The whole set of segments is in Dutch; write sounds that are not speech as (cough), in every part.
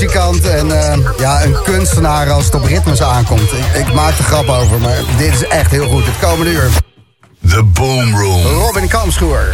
muzikant en eh, ja, een kunstenaar als het op ritmes aankomt. Ik, ik maak er grap over, maar dit is echt heel goed. Het komende uur. The Boom Room. Robin Kamschoer.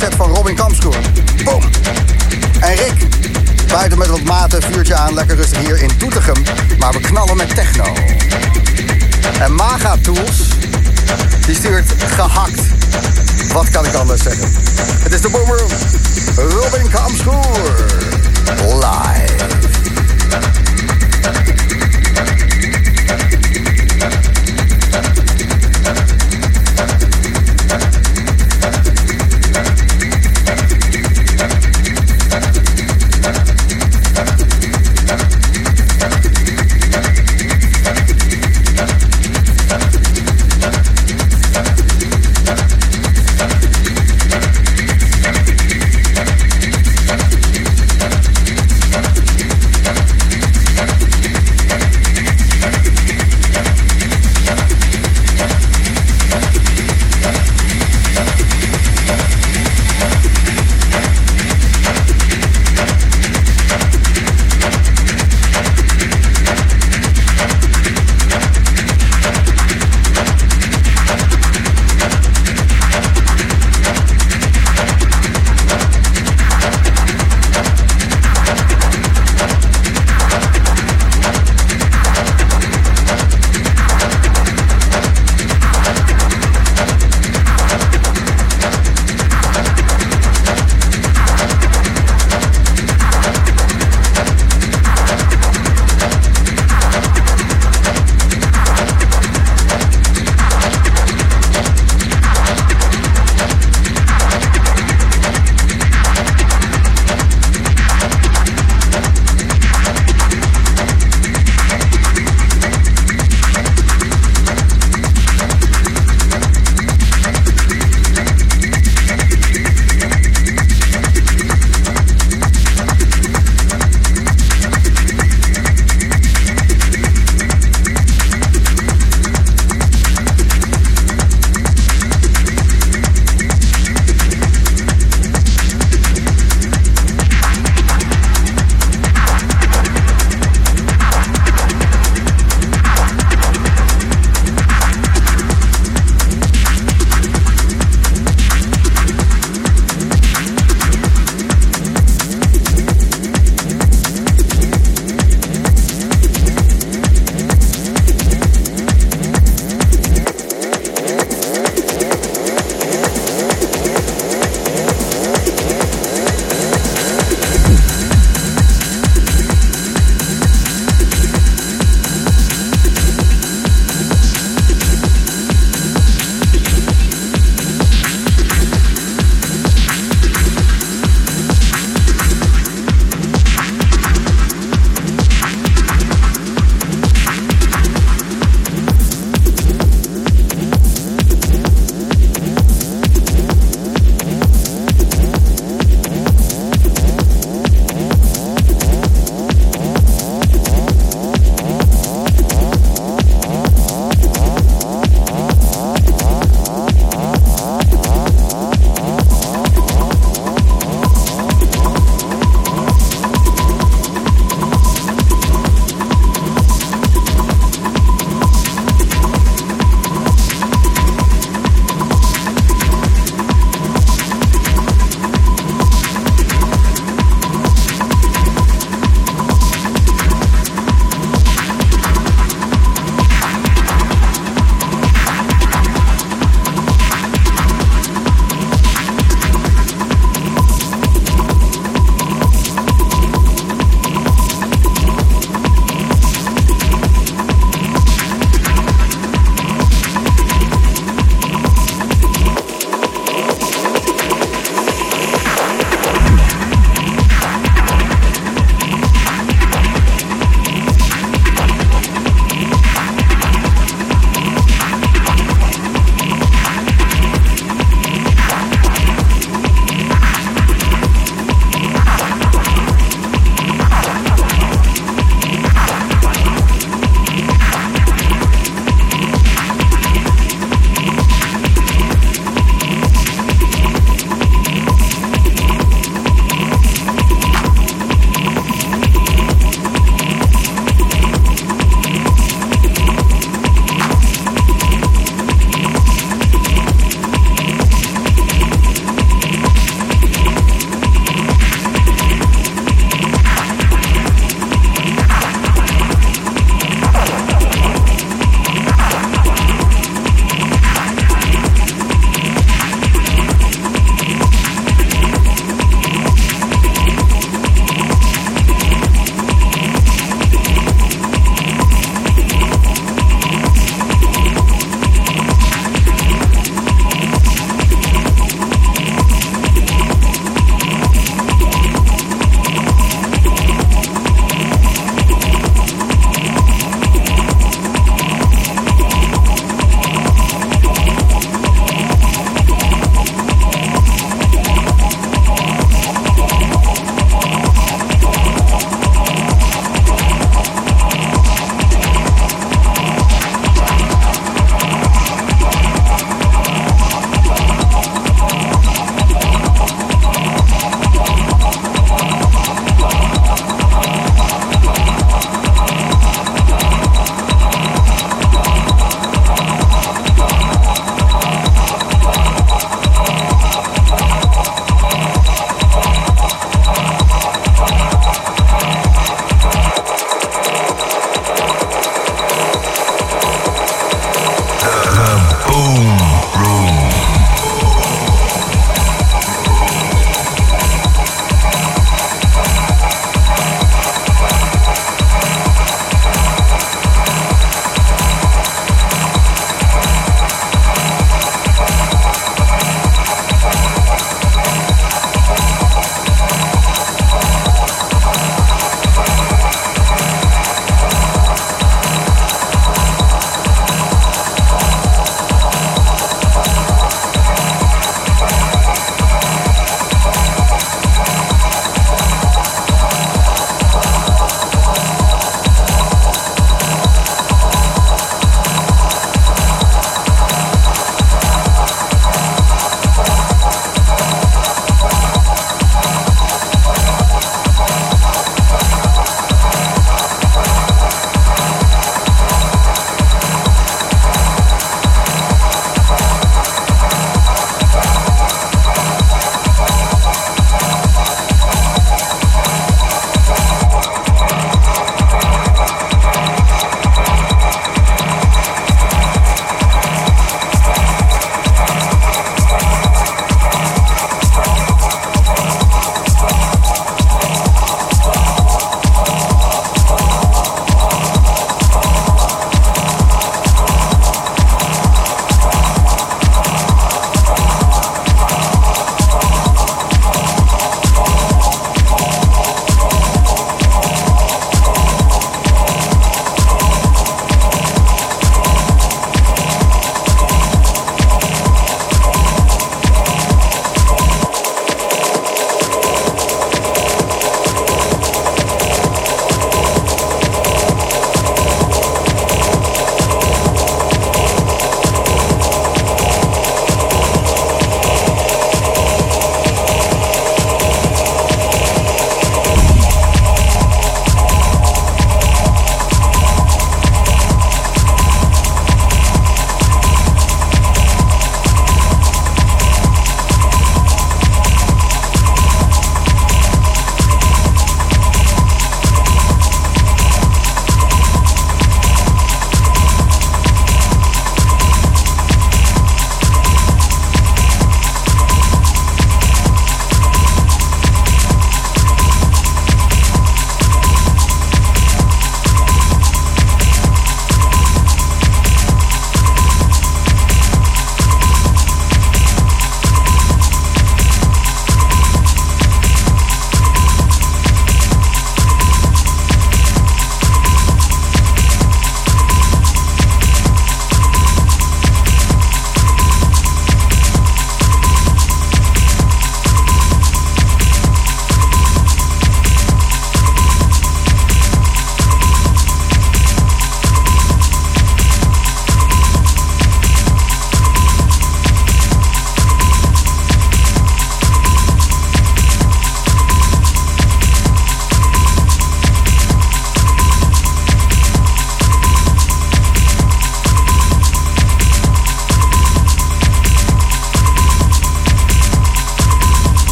Set van Robin Kamschoer. Boom. En Rick, buiten met wat maten, vuurtje aan, lekker rustig hier in Doetinchem. Maar we knallen met techno. En Maga Tools, die stuurt gehakt. Wat kan ik anders zeggen? Het is de Boomroom. Robin Kamschoer. Live.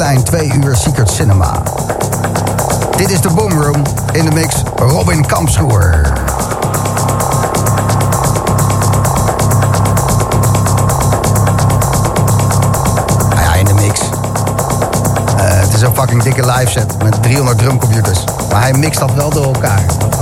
Klein, 2 uur Secret Cinema. Dit is de Boomroom in de mix Robin Kampschoer. Nou ja, in de mix. Eh, het is een fucking dikke live set met 300 drumcomputers. Maar hij mixt dat wel door elkaar. Dat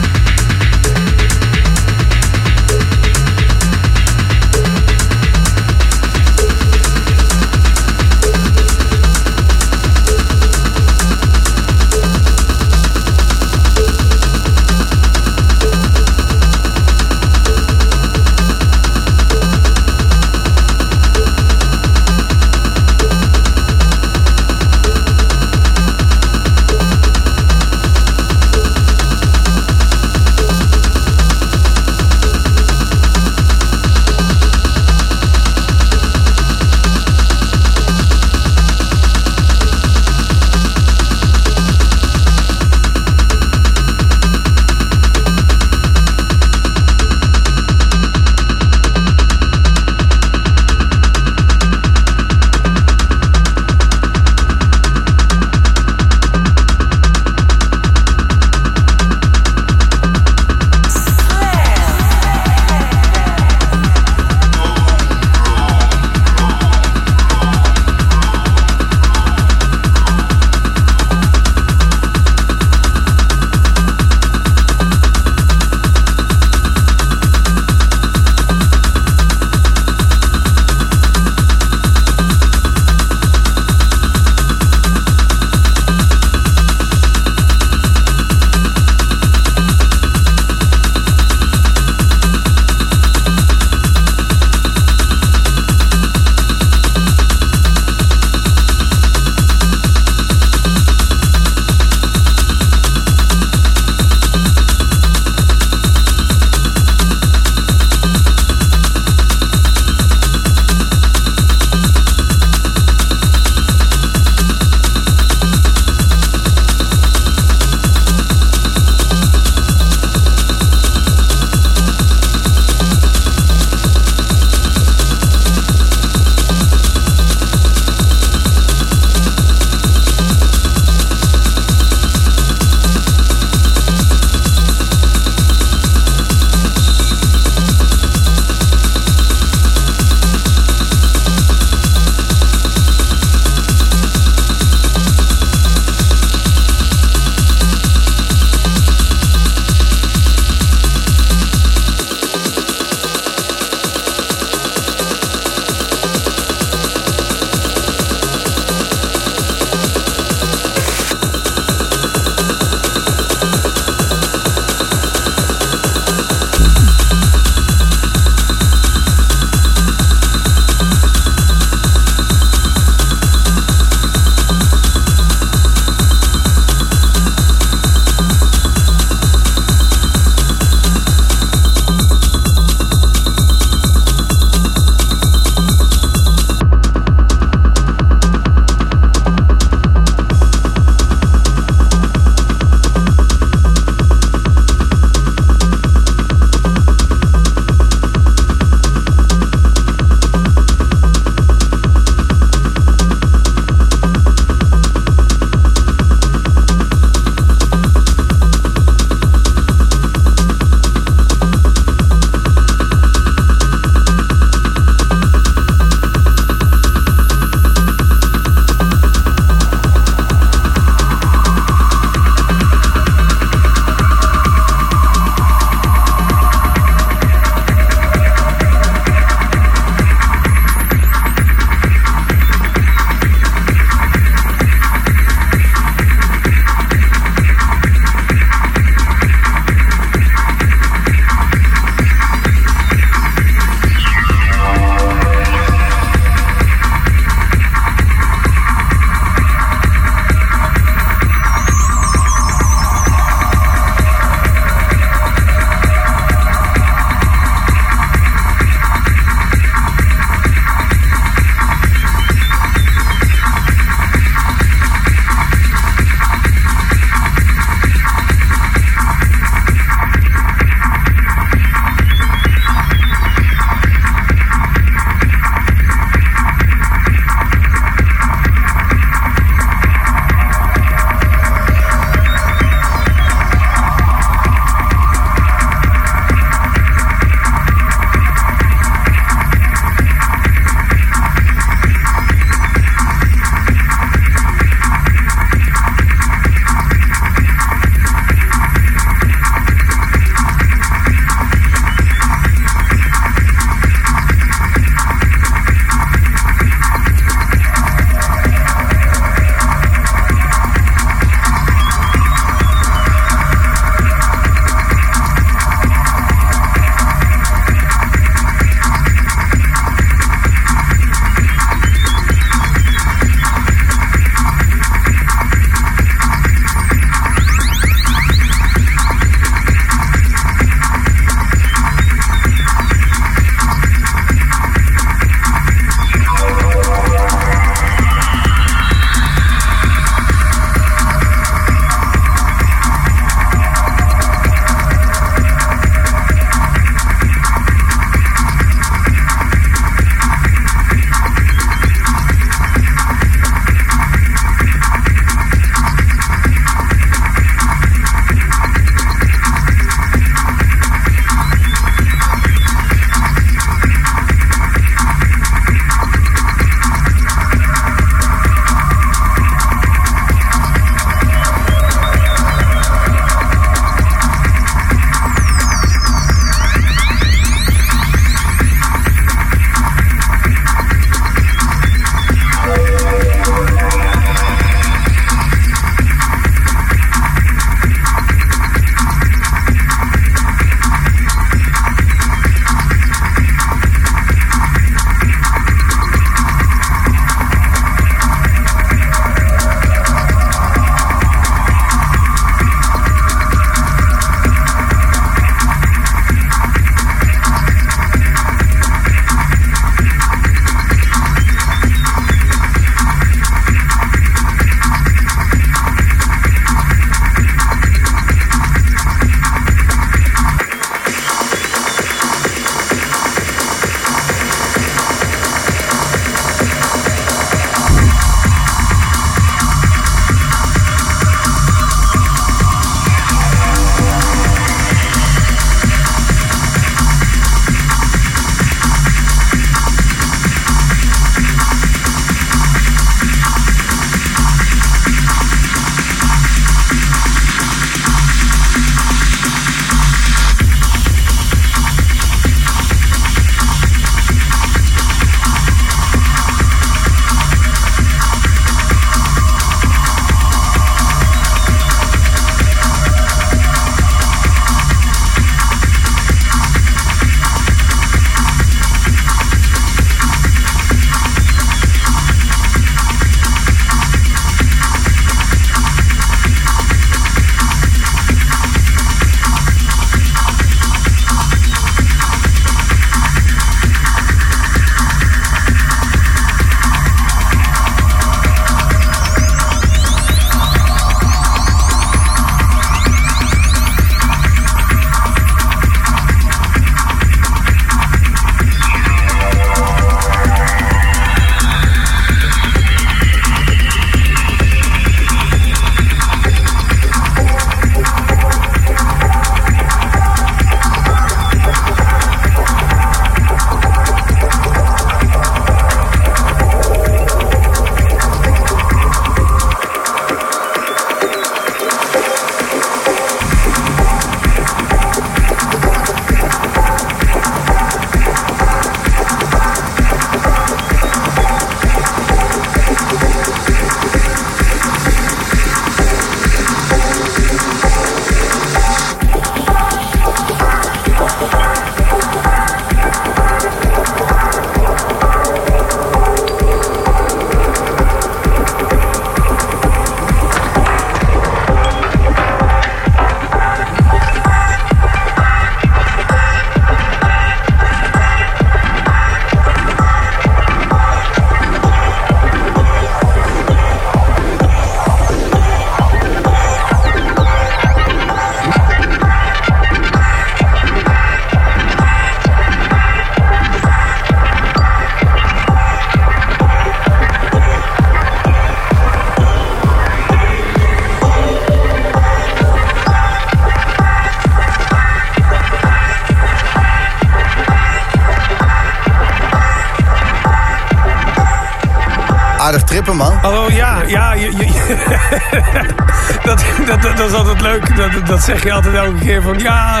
zeg je altijd elke keer van ja,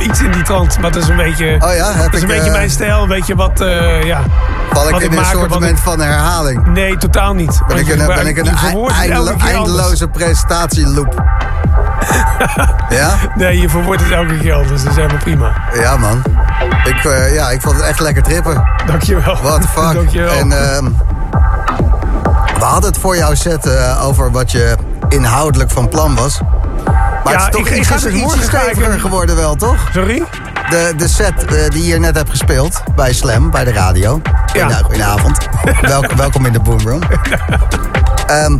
iets in die trant. Maar dat is een beetje, Oh ja, heb dat is een ik, beetje eh, mijn stijl. Een beetje wat, eh, ja. Val ik wat in een maak, soort moment van herhaling? Nee, totaal niet. Ben ik een, ben ik een eindelo- eindeloze presentatieloop? ja? Nee, je verwoordt het elke keer anders. Dat is helemaal prima. Ja, man. Ik, eh, ja, ik vond het echt lekker trippen. Dankjewel. What the fuck? Dankjewel. En ehm, we hadden het voor jou set eh, over wat je inhoudelijk van plan was. Maar Ja, het is toch ik- ik iets, morgen steviger geworden wel, toch? Sorry? De, de set eh, die je net hebt gespeeld bij Slam, bij de radio. Ja. Goedenavond. goedenavond. (laughs) Welk- welkom in de Boomroom. Ehm,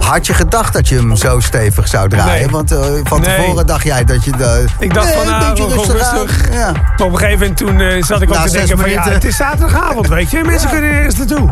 had je gedacht dat je hem zo stevig zou draaien? Nee. Want eh, van Nee. tevoren dacht jij dat je... De, Ik dacht van, Nee, nou, beetje gewoon rustig rustig. Ja. Maar op een gegeven moment toen eh, zat ik ook Na te denken van ja, het is zaterdagavond, weet je. Mensen kunnen ergens naartoe.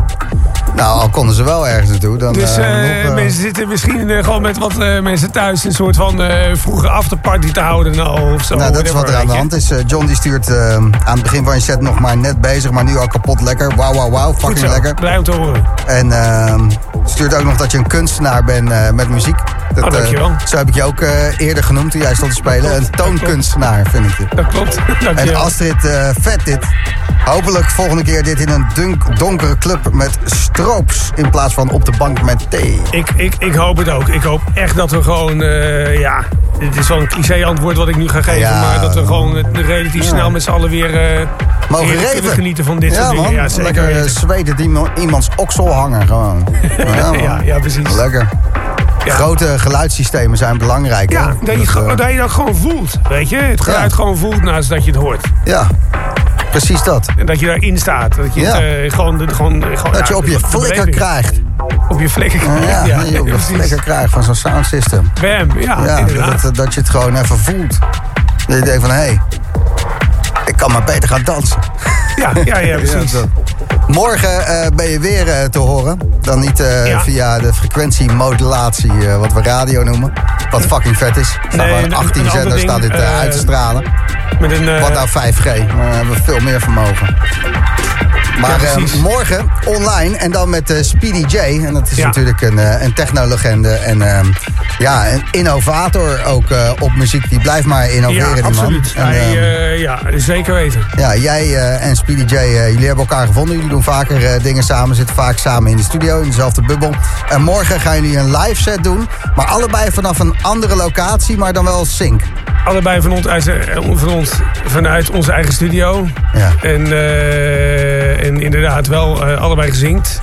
Nou, al konden ze wel ergens naartoe. Dan, Dus nog, eh, mensen zitten misschien gewoon met wat mensen thuis een soort van vroege afterparty te houden nou, of zo. Nou, dat is wat er aan de hand is. John die stuurt aan het begin van je set nog maar net bezig, maar nu al kapot lekker. Wauw, wauw, wauw. Fucking lekker. blij om te horen. En ehm, stuurt ook nog dat je een kunstenaar bent met muziek. Dat, Oh, eh, dankjewel. zo heb ik je ook eh, eerder genoemd toen jij stond te spelen. klopt, Een dat toonkunstenaar, vind ik je. Dat klopt, (laughs) En dankjewel. Astrid, eh, vet dit. Hopelijk volgende keer dit in een dunk, donkere club met stroops... in plaats van op de bank met thee. Ik, ik, ik hoop het ook. Ik hoop echt dat we gewoon, ja, dit is wel een cliché antwoord wat ik nu ga geven, Ja. maar dat we gewoon relatief Ja. snel met z'n allen weer Mogen genieten van dit ja, soort dingen. man. Ja, zeker. Lekker zweten die iemand- iemands oksel hangen gewoon. (laughs) Ja, ja, precies. Lekker. Ja. Grote geluidssystemen zijn belangrijk. hè? Ja, dat je, ge- eh, dat je dat gewoon voelt, weet je. Het geluid Ja. gewoon voelt naast dat je het hoort. ja, precies dat. En dat je daarin staat. Dat je het eh, gewoon, gewoon, gewoon... Dat je op je flikker krijgt. Op je flikker krijgt, Ja, op je flikker krijgt van zo'n soundsystem. Bam, ja, Ja, dat, dat je het gewoon even voelt. Dat je denkt van, hé, hey, ik kan maar beter gaan dansen. Ja, ja, ja, precies. Ja. Morgen eh, ben je weer eh, te horen. Dan niet eh, Ja. via de frequentiemodulatie, eh, wat we radio noemen. Wat fucking vet is. Er staan Nee, gewoon een- 18 een ander zenders ding, staat dit uit te stralen. Met een, eh, Wat nou 5G? Maar we hebben veel meer vermogen. Maar Ja, morgen online en dan met eh, Speedy J. En dat is Ja. natuurlijk een, eh, een technolegende en eh, ja, een innovator ook eh, op muziek. Die blijft maar innoveren, ja, die absoluut. man. En, Hij, ehm, eh, ja, zeker weten. ja, jij eh, en Speedy J, eh, jullie hebben elkaar gevonden. Jullie doen vaker eh, dingen samen, zitten vaak samen in de studio, in dezelfde bubbel. En morgen gaan jullie een live set doen, maar allebei vanaf een andere locatie, maar dan wel sync. Allebei van ons, eh, van ons, vanuit onze eigen studio. Ja. En, en inderdaad wel allebei gezinkt.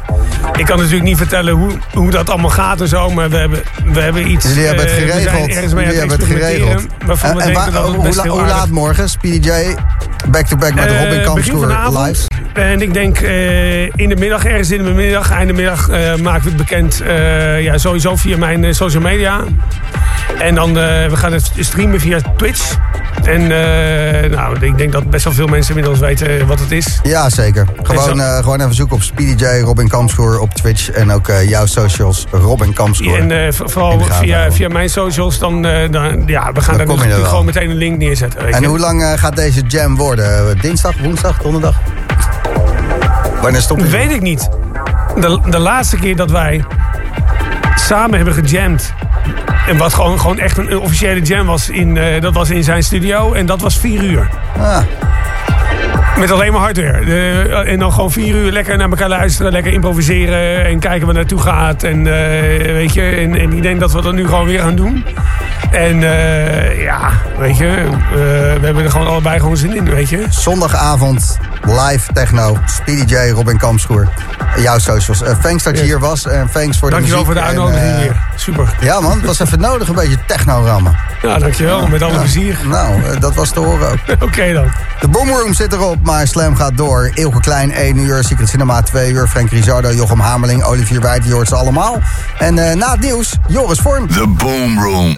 Ik kan natuurlijk niet vertellen hoe, hoe dat allemaal gaat en zo, maar we hebben, we hebben iets... Jullie hebben het we zijn geregeld. ergens mee Jullie aan het hebben het geregeld. En- we waar- hoe, la- hoe laat morgen? Speedy J, back-to-back met Eh, Robin vanavond. live. En ik denk eh, in de middag, ergens in de middag, einde middag, eh, maken we het bekend. ja, sowieso via mijn social media. En dan, we gaan het streamen via Twitch. En nou, ik denk dat best wel veel mensen inmiddels weten wat het is. Ja, zeker. Gewoon, eh, gewoon even zoeken op Speedy J, Robin Kampschoer op Twitch. En ook jouw socials, Robin Kampschoer. En vooral via, via mijn socials, dan, dan ja, we gaan daar er natuurlijk wel. gewoon meteen een link neerzetten. En hoe lang gaat deze jam worden? Eh, Dinsdag, woensdag, donderdag? Wanneer stop je? Weet ik niet. De, de laatste keer dat wij samen hebben gejamd. En wat gewoon, gewoon echt een, een officiële jam was, in, eh, dat was in zijn studio. En dat was vier uur. Ah, Met alleen maar hardware. De- en dan gewoon vier uur lekker naar elkaar luisteren, lekker improviseren en kijken waar naartoe gaat. En eh, weet je, en, en ik denk dat we dat nu gewoon weer gaan doen. En eh, ja, weet je, eh, we hebben er gewoon allebei gewoon zin in, weet je. zondagavond, live techno, Speedy J, Robin Kampschoer. Jouw socials. Eh, thanks dat je Yes. hier was en thanks voor de Dankjewel muziek. voor de uitnodiging eh, weer. Super. Ja man, het was even nodig een beetje techno rammen. Ja, dankjewel. Met alle Ja. plezier. Nou, eh, dat was te horen ook. (laughs) Oké dan. De Boomroom zit erop, maar Slam gaat door. Ilke Klein 1 uur, Secret Cinema 2 uur, Frank Rizardo, Jochem Hameling, Olivier Wijd, ze allemaal. En eh, na het nieuws, Joris Vorm. The Boom Room.